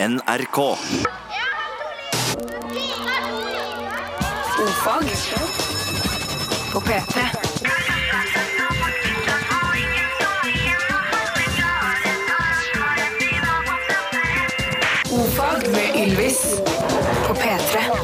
NRK. Ofag på P3. Ofag med Ylvis på P3.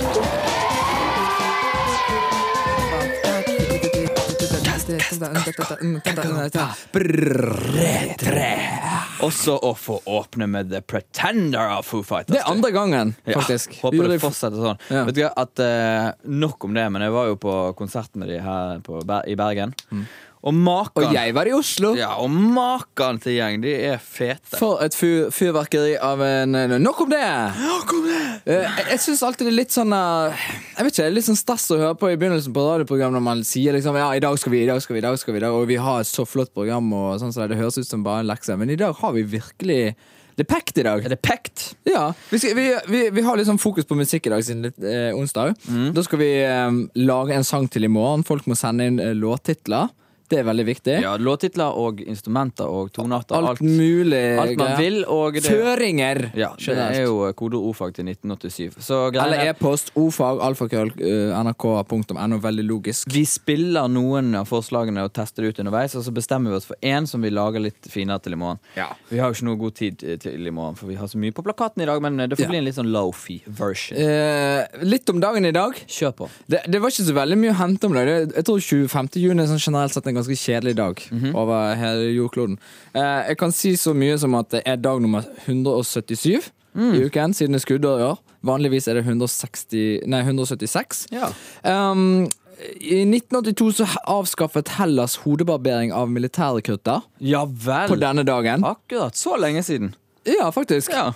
Også å få åpne med The Pretender av Foo Fighters. Det er andre gangen, Ja, faktisk. håper Gjorde det fortsetter sånn. Ja. Vet du at eh, Nok om det, men jeg var jo på konsert med de her på, i Bergen. Og maken Og jeg var i Oslo. Ja, og maken til gjeng, de er fete. For et fyr, fyrverkeri av en Nok om det! Eh, Jeg, jeg syns alltid det er litt sånn eh, Jeg vet ikke, det er litt sånn stas å høre på i begynnelsen på radioprogram når man sier liksom Ja, i dag skal vi, i dag skal vi, i dag skal vi, i dag, og vi har et så flott program, og sånn så det, det høres ut som bare en lekse. Men i dag har vi virkelig Det er packed i dag. Er det pekt? Ja, vi, skal, vi, vi, vi har litt sånn fokus på musikk i dag siden er eh, onsdag. Da skal vi eh, lage en sang til i morgen. Folk må sende inn eh, låttitler. Det er veldig viktig. Ja, Låttitler og instrumenter og tonearter. alt, mulig alt man vil. Og det, Føringer! ja, det er jo kodeord ordfag til 1987. Så Eller er- e-post ofag alfakrøll eh, nrk.no. Veldig logisk. Vi spiller noen av forslagene og tester det ut underveis, og så bestemmer vi oss for én som vi lager litt finere til i morgen. Ja. Vi har jo ikke noe god tid eh, til i morgen, for vi har så mye på plakaten i dag, men eh, det får bli en litt sånn low-fee version. Eh, litt om dagen i dag. Kjør på. Det, det var ikke så veldig mye å hente om det jeg tror 25. juni er sånn generelt sett en ganske kjedelig dag over hele jordkloden. Eh, jeg kan si så mye som at det er dag nummer 177 i uken, siden det er skuddår i år. Vanligvis er det 160, nei, 176. Ja. Um, I 1982 så avskaffet Hellas hodebarbering av militærrekrutter Ja vel. på denne dagen. Akkurat. Så lenge siden. Ja, faktisk. Ja.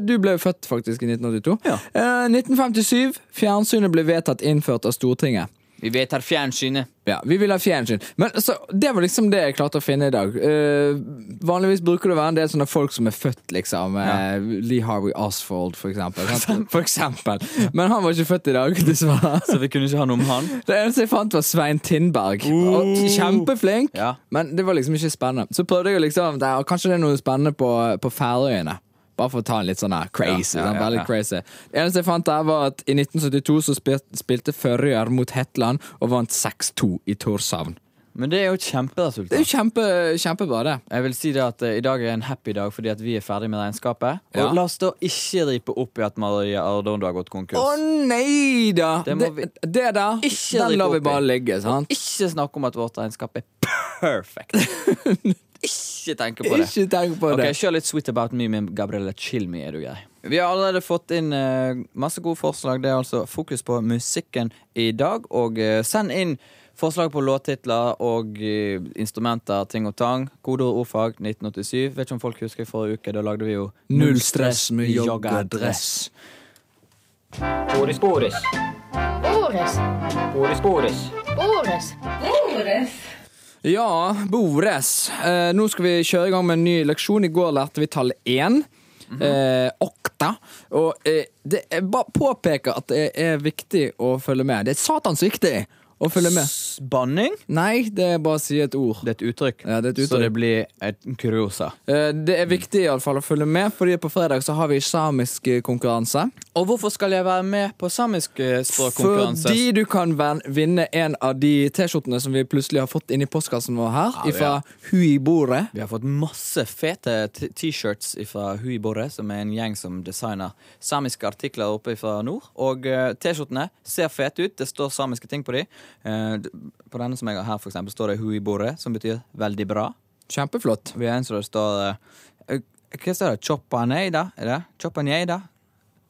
Du ble født faktisk i 1982. Ja. Eh, 1957. Fjernsynet ble vedtatt innført av Stortinget. Vi vedtar fjernsynet. Ja, Vi vil ha fjernsyn. Men så, Det var liksom det jeg klarte å finne i dag. Uh, vanligvis bruker det å være en del sånne folk som er født, liksom. eh, Lee Harvey Osfold, for eksempel. For eksempel. Men han var ikke født i dag, dessverre. Så vi kunne ikke ha noe om han. Det eneste jeg fant, var Svein Tindberg. Og Kjempeflink, Ja. men det var liksom ikke spennende. Så prøvde jeg å liksom det er, Kanskje det er noe spennende på, på Færøyene. Bare for å ta en litt sånn crazy. Ja, ja, ja, crazy Det eneste jeg fant der, var at i 1972 så spilte Førjar mot Hetland og vant 6-2 i Torshavn. Men det er jo et Det er jo kjempe, kjempebra, det. Jeg vil si det at uh, I dag er en happy dag fordi at vi er ferdig med regnskapet. Og la oss da ikke ripe opp i at Maria Ardondo har gått konkurs. Å nei da! Det Det, vi det ikke den lar vi bare ligge. sant? Ikke snakke om at vårt regnskap er perfect. ikke tenke på det. Ikke tenk på det. Ok. Kjør litt Sweet About Me med Gabriella Chilmi, er du grei. Vi har allerede fått inn eh, masse gode forslag. Det er altså fokus på musikken i dag. Og eh, send inn forslag på låttitler og eh, instrumenter, ting og tang. Kodeord ordfag 1987. Vet ikke om folk husker forrige uke. Da lagde vi jo Null stress med joggedress. Boris Boris. Boris. Boris Boris. Boris. Ja, Bores. Eh, nå skal vi kjøre i gang med en ny leksjon. I går lærte vi tallet én. eh, okta. Og eh, det, jeg bare påpeker at det er viktig å følge med. Det er satans viktig å følge med. Banning? Nei, det er bare å si et ord. Det er et uttrykk. Ja, det er et uttrykk. Så det blir et kuriosa. Eh, det er viktig i alle fall å følge med, Fordi på fredag så har vi samisk eh, konkurranse. Og hvorfor skal jeg være med på samisk eh, språkkonkurranse? Fordi du kan vinne en av de T-skjortene som vi plutselig har fått inn i postkassen vår her, Ja, ifra Hui Bore. Vi har fått masse fete T-shirts fra Hui Borre, som er en gjeng som designer samiske artikler oppe fra nord. Og T-skjortene ser fete ut. Det står samiske ting på de. Eh, på denne som jeg har her, for eksempel, står det Hui Bore', som betyr veldig bra. Kjempeflott. Vi har en som det står eh, eh, Hva står det? Chopaneida? Er det? Chopaneida?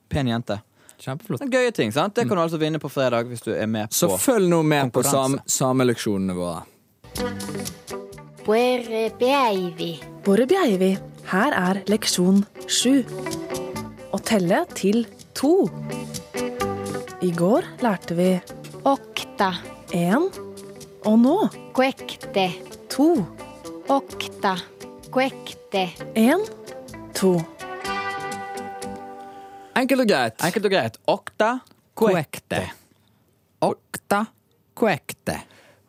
Pen jente. Kjempeflott. Gøye ting. sant? Det kan du altså vinne på fredag hvis du er med på Så følg nå med på sam sameleksjonene våre. Bore Bjeivi, her er leksjon sju. Å telle til to. I går lærte vi Okta. én, og nå Kuekte. to. Åkta. Kuekte. Én, to. Enkelt og greit. Enkelt og greit. Åkta. Kuekte. Åkta. kuekte.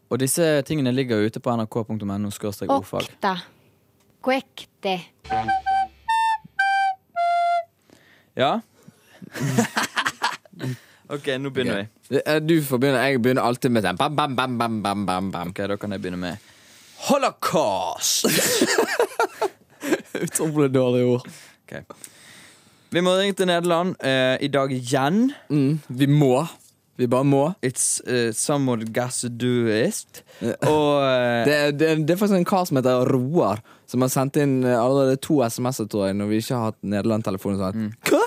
Og disse tingene ligger ute på nrk.no. ordfag. Okta. Kuekte. Ja? OK, nå begynner vi. Eh, Du får begynne. Jeg begynner alltid med den. Bam, bam, bam, bam, bam, bam, bam. Ok, Da kan jeg begynne med holocaust. Utrolig dårlig ord. Okay. Vi må ringe til Nederland eh, i dag igjen. Mm, vi må. Vi bare må. It's uh, somewhat gassduist. Og eh, Det, er- det, er- det er faktisk en kar som heter Roar, som har sendt inn eh, allerede to SMS-er, tror jeg, når vi ikke har hatt Nederland-telefon. og Sånn. Hva?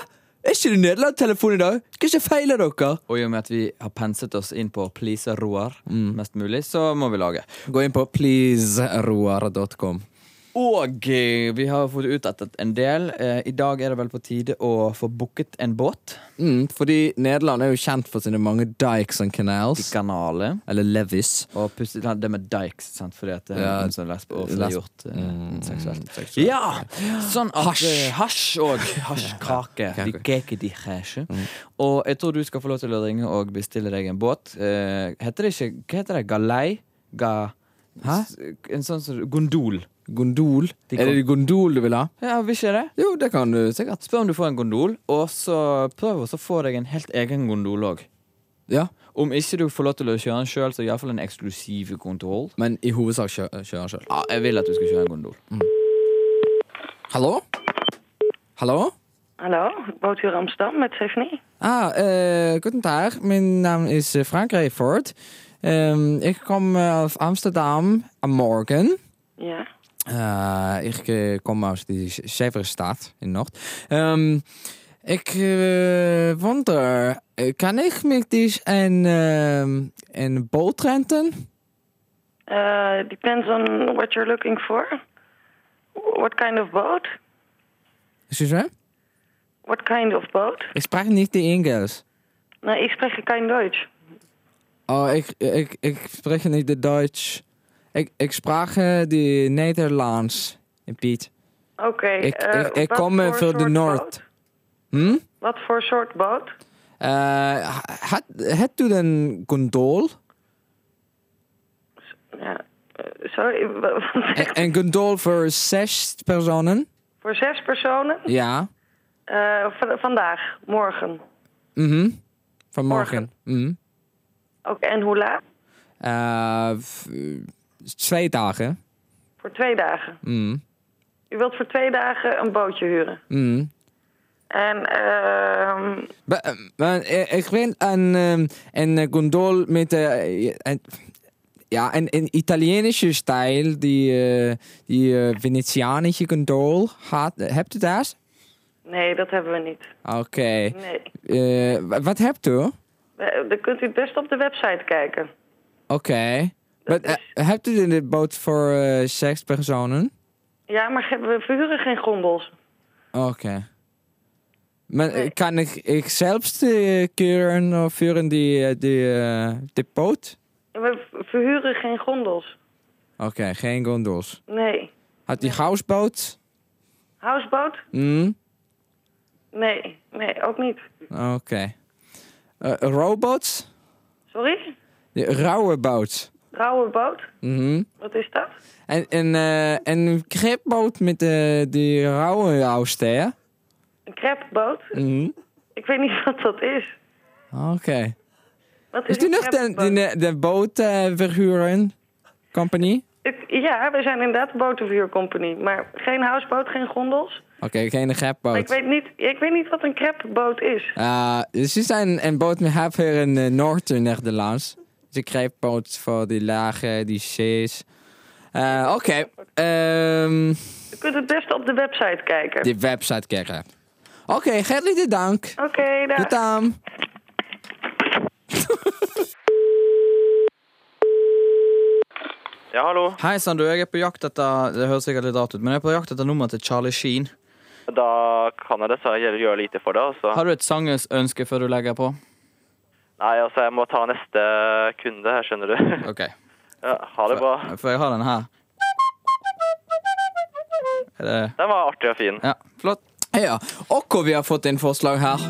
Er ikke det Nederland-telefon i dag? Skal ikke feile dere? Og i og med at vi har penset oss inn på Please Roar mest mulig, så må vi lage. Gå inn på pleaseroar.com. Og eh, vi har fått utrettet en del. Eh, I dag er det vel på tide å få booket en båt. Mm, fordi Nederland er jo kjent for sine mange dikes and canals. kanalet. Eller levis. Og det med dikes, sant? fordi at det er Ja, noen som lesbe og frigjort lesb- gjort eh, Mm, seksuelt. seksuelt. Ja! Sånn at Hasj. eh, Hasj og hasjkake. De keke de hasje. Og jeg tror du skal få lov til å ringe og bestille deg en båt. Eh, heter det ikke Hva heter det? Galei? Ga... Hæ? En sånn som Gondol. Gondol. De Er det gondol du vil ha? Ja, vil ikke det? Jo, det kan du sikkert. Spør om du får en gondol, og så prøv å få deg en helt egen gondol òg. Ja, Om ikke du får lov til å kjøre den sjøl, så iallfall en eksklusiv kontroll. Men i hovedsak kjø kjøre den sjøl. Ja, jeg vil at du skal kjøre en gondol. Hallo? Hallo? Hallo, Boothuur Amsterdam med Stephanie. Ah, eh, guten Tag. min navn is eh, Frank Reefort. Eh, jeg kommer fra Amsterdam om Morgen. Ja. Eh, ik eh, kom uit die Severe stad in Noord. Ehm, ik eh, wonder, kan ik met die een, ehm, een boot renten? Uh, depends on what you're looking for. What kind of boat? Me? What kind of boat? Ik spreek niet de Engels. Nou, ik spreek kein Duits. Oh, ik, ik, ik spreek niet de Duits. Ik, ik sprak uh, die Nederlands, Piet. Oké. Ik, uh, ik, ik kom van de Noord. Hm? Wat voor soort boot? Uh, had, je u een gondol? Ja, sorry. een, gondol voor zes personen? Voor zes personen? Ja. Eh, vandaag, morgen. Mhm. Mm Vanmorgen. Morgen. Mm -hmm. Oké, en hoe laat? Uh, twee dagen. Voor twee dagen. Mhm. U wilt voor twee dagen een bootje huren. Mhm. En ehm eh, eh, ik ben een, ehm, een gondol met eh, een, ja, een, een Italienische stijl, die, eh, die eh, Venetianische gondol. Had, hebt u dat? nee, dat hebben we niet. Oké. Nee. Eh, wa- wat hebt u? Eh, Dan kunt u het best op de website kijken. Oké. Maar, is- eh, hebt u de boot voor eh, zes personen? Ja, maar we verhuren geen gondels. Oké. Maar Nee. kan ik, ik zelfs keuren of vuren die, eh, die, de boot? We verhuren geen gondels. Oké, geen gondels. Nee. Had die houseboot? Houseboot? Mm, Nee. Nee, ook niet. Oké. Eh, rowboats? Sorry? De rauwe boot. Rauwe boot? Mhm. Wat is dat? En, en, eh, een gripboot met eh, die rauwe auster. Een crepboot? Mhm. Ik weet niet wat dat is. Oké. Wat Is is die een nog de, crepboot? de, de eh? Ik- ja, we zijn inderdaad een botenvuurcompany. Maar geen houseboot, geen gondels. Oké, geen Maar ik weet niet, ik weet niet wat een crepboot is. Uh, ze zijn een boot met hier in uh, Noord-Nederlands. Boot voor die lage, die zees. Uh, Oké, ehm, U kunt het beste op de website kijken. die website kijken. Oké, hartelijk dank. Oké, daar. Tot dan. Ja, hallo. Hei sann, du. Jeg er på jakt etter Det høres sikkert litt rart ut, men jeg er på jakt etter nummeret til Charlie Sheen. Da kan jeg dessverre gjøre lite for det. Altså. Har du et sangeønske før du legger på? Nei, altså, jeg må ta neste kunde her, skjønner du. OK. Ja, ha det bra. Får jeg ha den her. Er det Den var artig og fin. Ja, flott. Ja, og hvor vi har fått inn forslag her.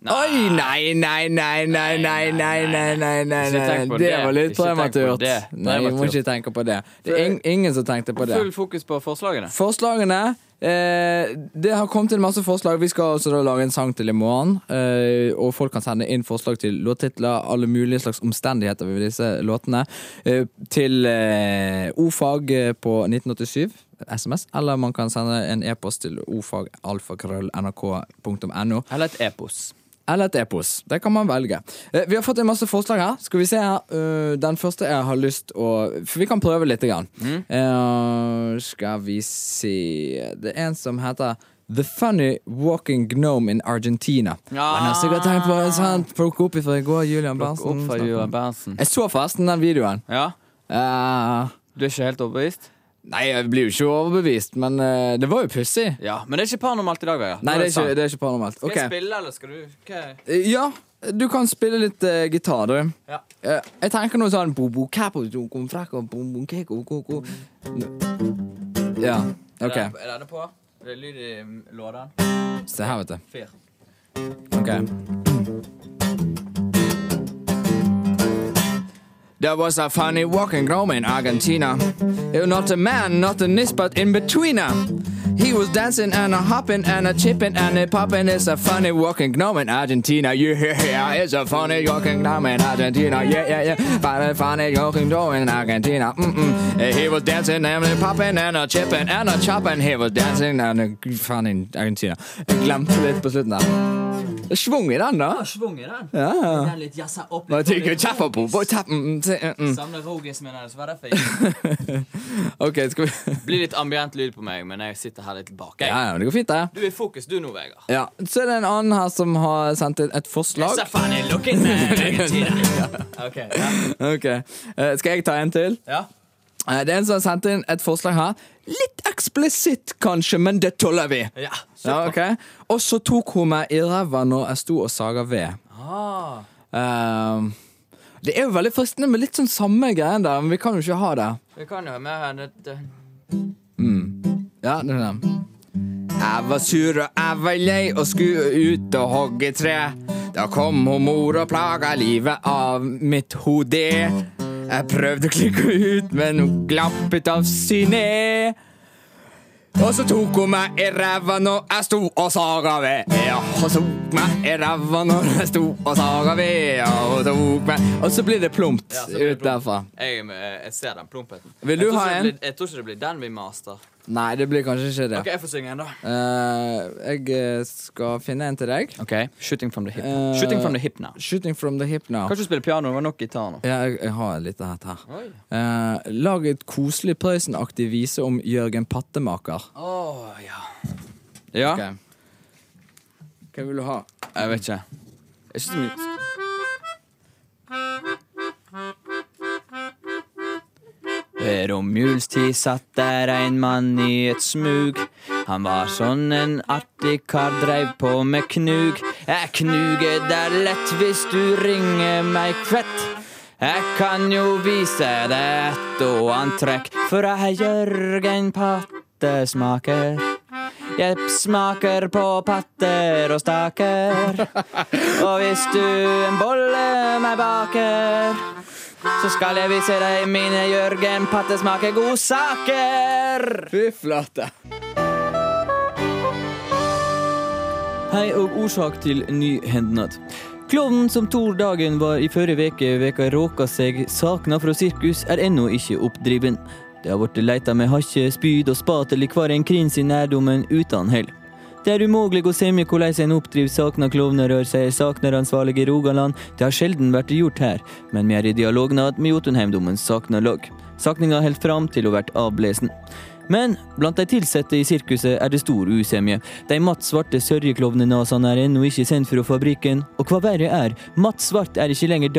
Oi, nei, nei, nei, nei, nei, nei, nei, nei, nei, nei. Det det. var litt prematurt. Nei, vi må ikke tenke på det. Det er ingen som tenkte på det. Full fokus på forslagene. Forslagene Eh, det har kommet inn masse forslag. Vi skal også da lage en sang til i morgen. Eh, og folk kan sende inn forslag til låttitler, alle mulige slags omstendigheter ved disse låtene, eh, til eh, ofag på 1987. SMS, eller man kan sende en e-post til ofagalfakrøll.nrk.no. Eller et epos. Eller et epos. Det kan man velge. Eh, Vi har fått en masse forslag her. Skal vi se her. Eh, Den første jeg har lyst å For vi kan prøve litt. Grann. Eh, skal vi se Det er en som heter The Funny Walking Gnome in Argentina. Ja. Han har sikkert tenkt på sånn, Plukk opp fra i går, Julian Berntsen. Jeg så forresten den videoen. Ja, Uh, Du er ikke helt overbevist? Nei, jeg blir jo ikke overbevist, men uh, det var jo pussig. Ja, Men det er ikke paranormalt i dag, Vegard. Nei, det er ikke, det er ikke paranormalt. Skal jeg spille, eller skal du Hva? Eh, Ja, du kan spille litt eh, gitar, du. Ja. Eh, jeg tenker noe sånn bo, bo, kapo, do, kom, frakko, bom, bom, keko, ko, ko. Ja, OK. Er det- Er denne på? Er det lyd i mm. Se her, vet du. Fyr. Ok. There was a funny walking gnome in Argentina. Not a man, not a nis, but in betweener. He was dancing and a hopping and a chipping and a popping. It's a funny walking gnome in Argentina. Yeah, yeah, it's a funny walking gnome in Argentina. Yeah, yeah, yeah. Funny, funny walking gnome in Argentina. Mm-mm. He was dancing and a popping and a chipping and a chopping. He was dancing and a i Argentina. Jeg glemte litt på slutten der. Er svung i den, da. Svung i den. Ja. Den litt jazza opp Nå tenker jeg kjeffer på på tappen. Mm, mm. Hennes. Hva er det for? OK, skal vi Blir litt ambient lyd på meg, men jeg sitter her litt tilbake. Ja, ja, det går fint, det. Du er i fokus, du nå, Vegard. Ja. Så er det en annen her som har sendt inn et forslag. A funny looking man, okay, ja. okay. Uh, Skal jeg ta en til? ja. Uh, Det er en som har sendt inn et forslag her. Litt eksplisitt, kanskje, men det tåler vi. Ja, Ja, ok Og så tok hun meg i ræva når jeg sto og saga ved. Ah. Uh, det er jo veldig fristende med litt sånn samme greien der, men vi kan jo ikke ha det. Vi kan jo ha med det, Ja, det er den. Jeg var sur og jeg var lei og skulle ut og hogge tre. Da kom hun mor og plaga livet av mitt hode. Jeg prøvde å klikke ut, men hun glappet av syne. Og så tok hun meg i ræva når jeg sto og saga ved. Ja, hun tok meg i ræva når jeg sto og saga ved. Ja, og tok meg Og så blir det plumpt Ja, blir det ut derfra. Jeg, jeg ser den plumpheten. Vil du Jeg ha det en? Blir, jeg tror ikke det blir den vi master. Nei, det blir kanskje ikke det. Ok, Jeg får synge en, da. Eh, jeg eh, skal finne en til deg. Ok, Shooting from the hip. Eh, Shooting from the hip now. Shooting from the hip now. Kanskje du spiller piano? Det var nok gitar nå. Ja, jeg, jeg har litt av dette her. Eh, lag et koselig Prøysen-aktig vise om Jørgen Pattemaker. Åh, ja. Ja, Ok. Hva vil du ha? jeg vet ikke. Jeg synes det er mye romjulstid satt der ein mann i et smug. Han var sånn en artig kar, dreiv på med knug. Jeg knuger deg lett hvis du ringer meg kvett. Jeg kan jo vise deg ett og antrekk, for jeg er Jørgen Pattesmaker. Jeg smaker på patter og staker. Og hvis du en bolle meg baker, så skal jeg vise deg mine Jørgen Pattesmaker godsaker. Fy flate. Hei og årsak til ny hendnad. Klovnen som Tor Dagen var i forrige veke veka råka seg sakna fra sirkus, er ennå ikke oppdriven. Det har blitt leita med hakke, spyd og spatel i hver en krins i nærdommen uten hell. Det er umulig å se med hvordan en oppdriv sakna klovner rør, sier sakneransvarlig i Rogaland. Det har sjelden vært gjort her, men vi er i dialognad med Jotunheimdommens saknarlag. Sakninga holder fram til å vært avlesen. Men blant de ansatte i sirkuset er det stor usemje. De matt svarte sørjeklovnenasene er ennå ikke sendt fra fabrikken, og hva verre er, matt svart er ikke lenger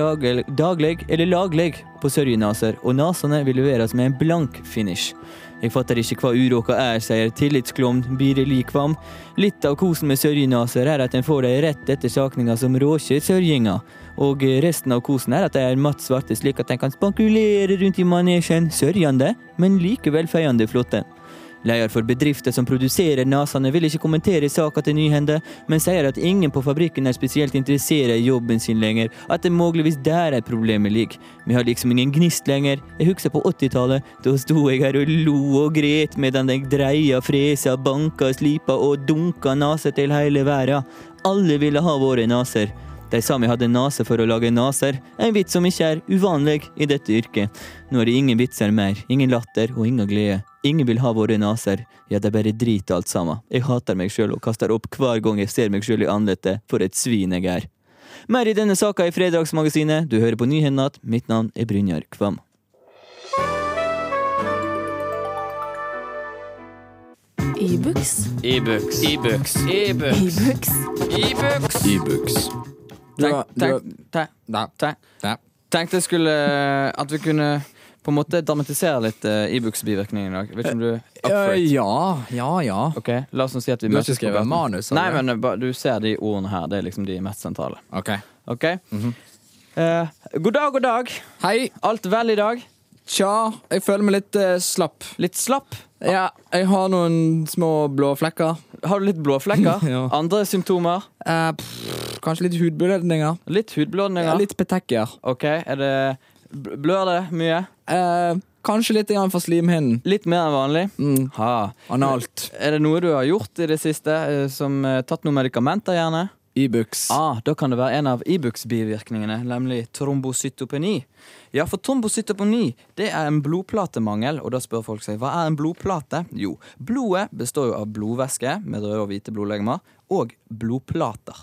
dagleg eller laglig på sørjenaser, og nasene vil leveres med en blank finish. Jeg fatter ikke hva uråka er, sier tillitsklovn Bire Likvam. Litt av kosen med sørjenaser er at en får dem rett etter sakninga som råkjer sørjinga. Og resten av kosen er at de er matt svarte, slik at en kan spankulere rundt i manesjen, sørjende, men likevel feiende flotte. Leder for bedrifter som produserer nasene, vil ikke kommentere saka til Nyhende, men sier at ingen på fabrikken er spesielt interessert i jobben sin lenger, at det muligvis der er problemet ligger. Vi har liksom ingen gnist lenger. Jeg husker på 80-tallet, da sto jeg her og lo og gret medan jeg dreia, fresa, banka, slipa og dunka naser til hele verden. Alle ville ha våre naser. De sa vi hadde nase for å lage naser, en vits som ikke er uvanlig i dette yrket. Nå er det ingen vitser mer, ingen latter og ingen glede. Ingen vil ha våre naser. Ja, de bare driter alt sammen. Jeg hater meg sjøl og kaster opp hver gang jeg ser meg sjøl i ansiktet, for et svin jeg er. Mer i denne saka i Fredagsmagasinet. Du hører på Nyhendnat. Mitt navn er Brynjar Kvam. E-books. E-books. E-books. E-books. Ibux. E-books. E-books. Du har- Tenk, du har- tenk, tenk, Ja. tenk. Ja. Tenkte jeg skulle At vi kunne på en måte dramatisere litt uh, Ibux-bivirkninger i dag. Vet ikke om du uh, Eh, ja, ja, ja. Ok, La oss nå si at vi Du har ikke skrevet manus, Nei, men eh, du ser de ordene her. Det er liksom de mest sentrale. Ok. Ok? Eh, god dag, god dag. Hei. Alt vel i dag? Tja, jeg føler meg litt eh, slapp. Litt slapp? Ja, jeg har noen små blå flekker. Har du litt blåflekker? Ja. Andre symptomer? Eh, pff, kanskje litt hudblødninger. Litt hudblødninger? Ja, litt petekker. Ok, er det Blør det mye? Eh, kanskje litt grann for slimhinnen. Litt mer enn vanlig? Mm. Ha. Analt. Er det noe du har gjort i det siste? eh, Som eh, Tatt noen medikamenter, gjerne? Ibux. Ah, Da kan det være en av Ibux-bivirkningene, nemlig trombocytopeni. Ja, for trombocytopeni det er en blodplatemangel, og da spør folk seg hva er en blodplate? Jo, blodet består jo av blodvæske med røde og hvite blodlegemer, og blodplater.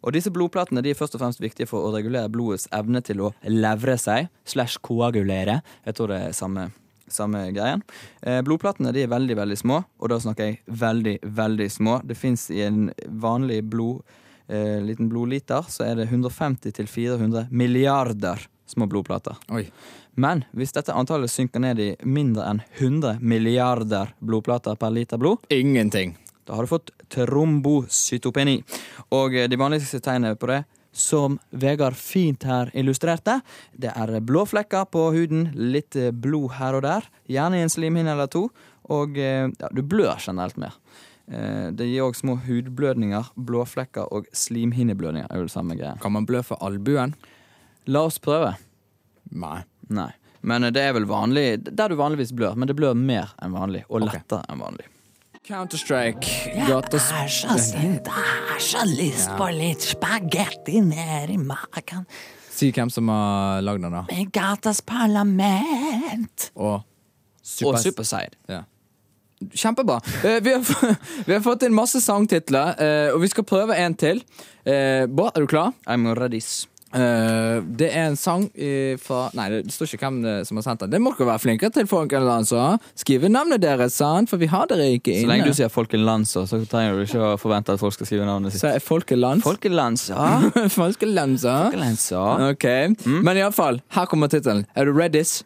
Og disse blodplatene de er først og fremst viktige for å regulere blodets evne til å levre seg, slash koagulere. Jeg tror det er samme samme greien. Eh, blodplatene de er veldig veldig små, og da snakker jeg veldig, veldig små. Det fins i en vanlig blod, eh, liten blodliter, så er det 150-400 milliarder små blodplater. Oi. Men hvis dette antallet synker ned i mindre enn 100 milliarder blodplater per liter blod, Ingenting. Da har du fått trombocytopeni. Og eh, de vanligste tegnene på det, som Vegard fint her illustrerte, det er blå flekker på huden, litt eh, blod her og der, gjerne i en slimhinne eller to, og eh, ja, du blør generelt mer. Det gir òg små hudblødninger, blåflekker og slimhinneblødninger. er jo det samme greia. Kan man blø for albuen? La oss prøve. Nei. Nei. Men det er vel vanlig der du vanligvis blør, men det blør mer enn vanlig, og lettere lettere enn vanlig. Counter-Strike. Gatas... har så lyst på litt spagetti ned i magen. Si hvem som har lagd den, da. Med gatas parlament. Og Og Superside. Ja. Kjempebra. Eh, vi, har, f- vi har fått inn masse sangtitler, eh, og vi skal prøve en til. Eh, Bård, er du klar? I'm ready. Eh, det er en sang fra Nei, det står ikke hvem det som har sendt den. Det må dere være flinkere til, folkens. Altså. Skrive navnet deres, sant? for vi har dere ikke inne. Så lenge du sier Folkelandsa, så trenger du ikke å forvente at folk skal skrive navnet sitt. Så er Folkelands. Folkelandsa. Folkelandsa. Ok, Men iallfall, her kommer tittelen. Er du readys?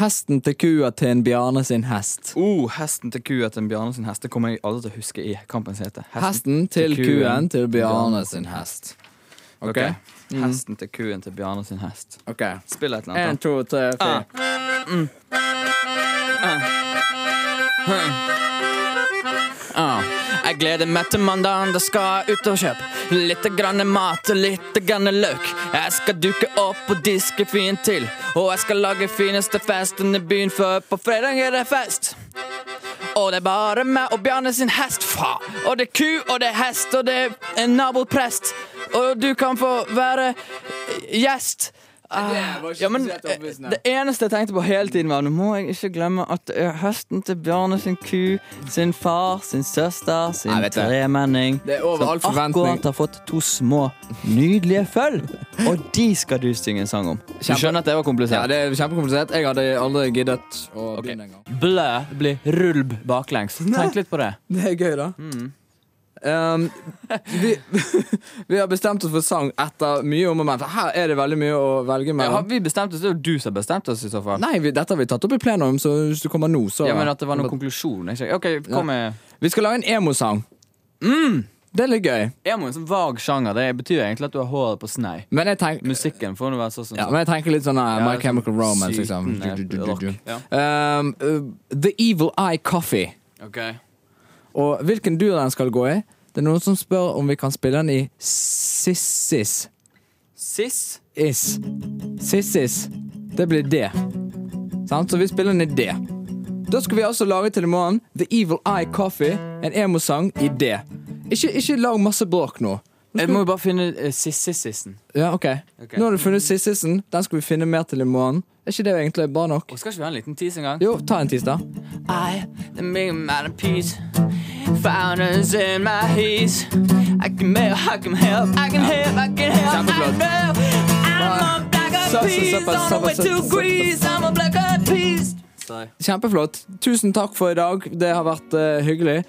Hesten til kua til en Bjarne sin hest. Oh, hesten til kua til en Bjarne sin hest. Det kommer jeg aldri til å huske i kampens hete. Hesten til kuen til Bjarne sin hest. Ok. Hesten til kuen til Bjarne sin hest. Ok. Spill et eller En, annet. to, tre, fire. Ah. Jeg gleder meg til mandagen, da skal jeg ut og kjøpe litt grann mat og litt grann løk. Jeg skal duke opp og diske fint til, og jeg skal lage fineste festen i byen, for på fredag er det fest. Og det er bare meg og Bjarne sin hest, fa. Og det er ku, og det er hest, og det er en naboprest. Og du kan få være gjest. Ah, ja, men eh. Det eneste jeg tenkte på hele tiden, var Nå må jeg ikke glemme at det er høsten til Bjarne sin ku, sin far, sin søster, sin Nei, tremenning. Som akkurat har fått to små, nydelige føll. Og de skal du synge en sang om. Du skjønner at det var Ja, komplisert? det er kjempekomplisert. Jeg hadde aldri giddet å begynne engang. Blø blir rulb baklengs. Tenk litt på det. Det er gøy, da. Um, vi, vi har bestemt oss for sang etter mye om og men. Her er det veldig mye å velge Ja, har vi bestemt oss? Det er jo du som har bestemt oss, i så fall. Nei, vi, dette har vi tatt opp i plenum, så hvis du kommer nå, så Ja, men at det var noen konklusjon. Ikke? Ok, kom med Vi skal lage en emosang. Mm, det er litt gøy. Emo er en sånn vag sjanger. Det betyr egentlig at du har håret på snei. Men jeg tenker Musikken får nå være sånn ja, men jeg tenker litt sånn uh, Ja, My sånn Chemical Romance, liksom. Du, du, du, ja. Um, uh, The Evil Eye Coffee. Ok. Og hvilken dur den skal gå i Det er noen som spør om vi kan spille den i sissis. Siss. Is. Sissis. Det blir D. Sant? Så vi spiller den i D. Da skal vi altså lage til i morgen The Evil Eye Coffee, en emosang i D. Ikke, ikke lag masse bråk nå. Jeg må jo bare finne uh, sissississen. Ja, ok. Ok. Nå har du funnet Sississen. Den skal vi finne mer til i morgen. Er ikke det egentlig bra nok? Og skal ikke vi ha en liten tis en gang? Jo, ta en tirsdag. I the big man of peace Founders in my heat I can help, I can help, I can help, I can help I I'm a black eyed peas on the way to. Greece I'm a black eyed peas Kjempeflott. Tusen takk for i dag. Det har vært uh, hyggelig.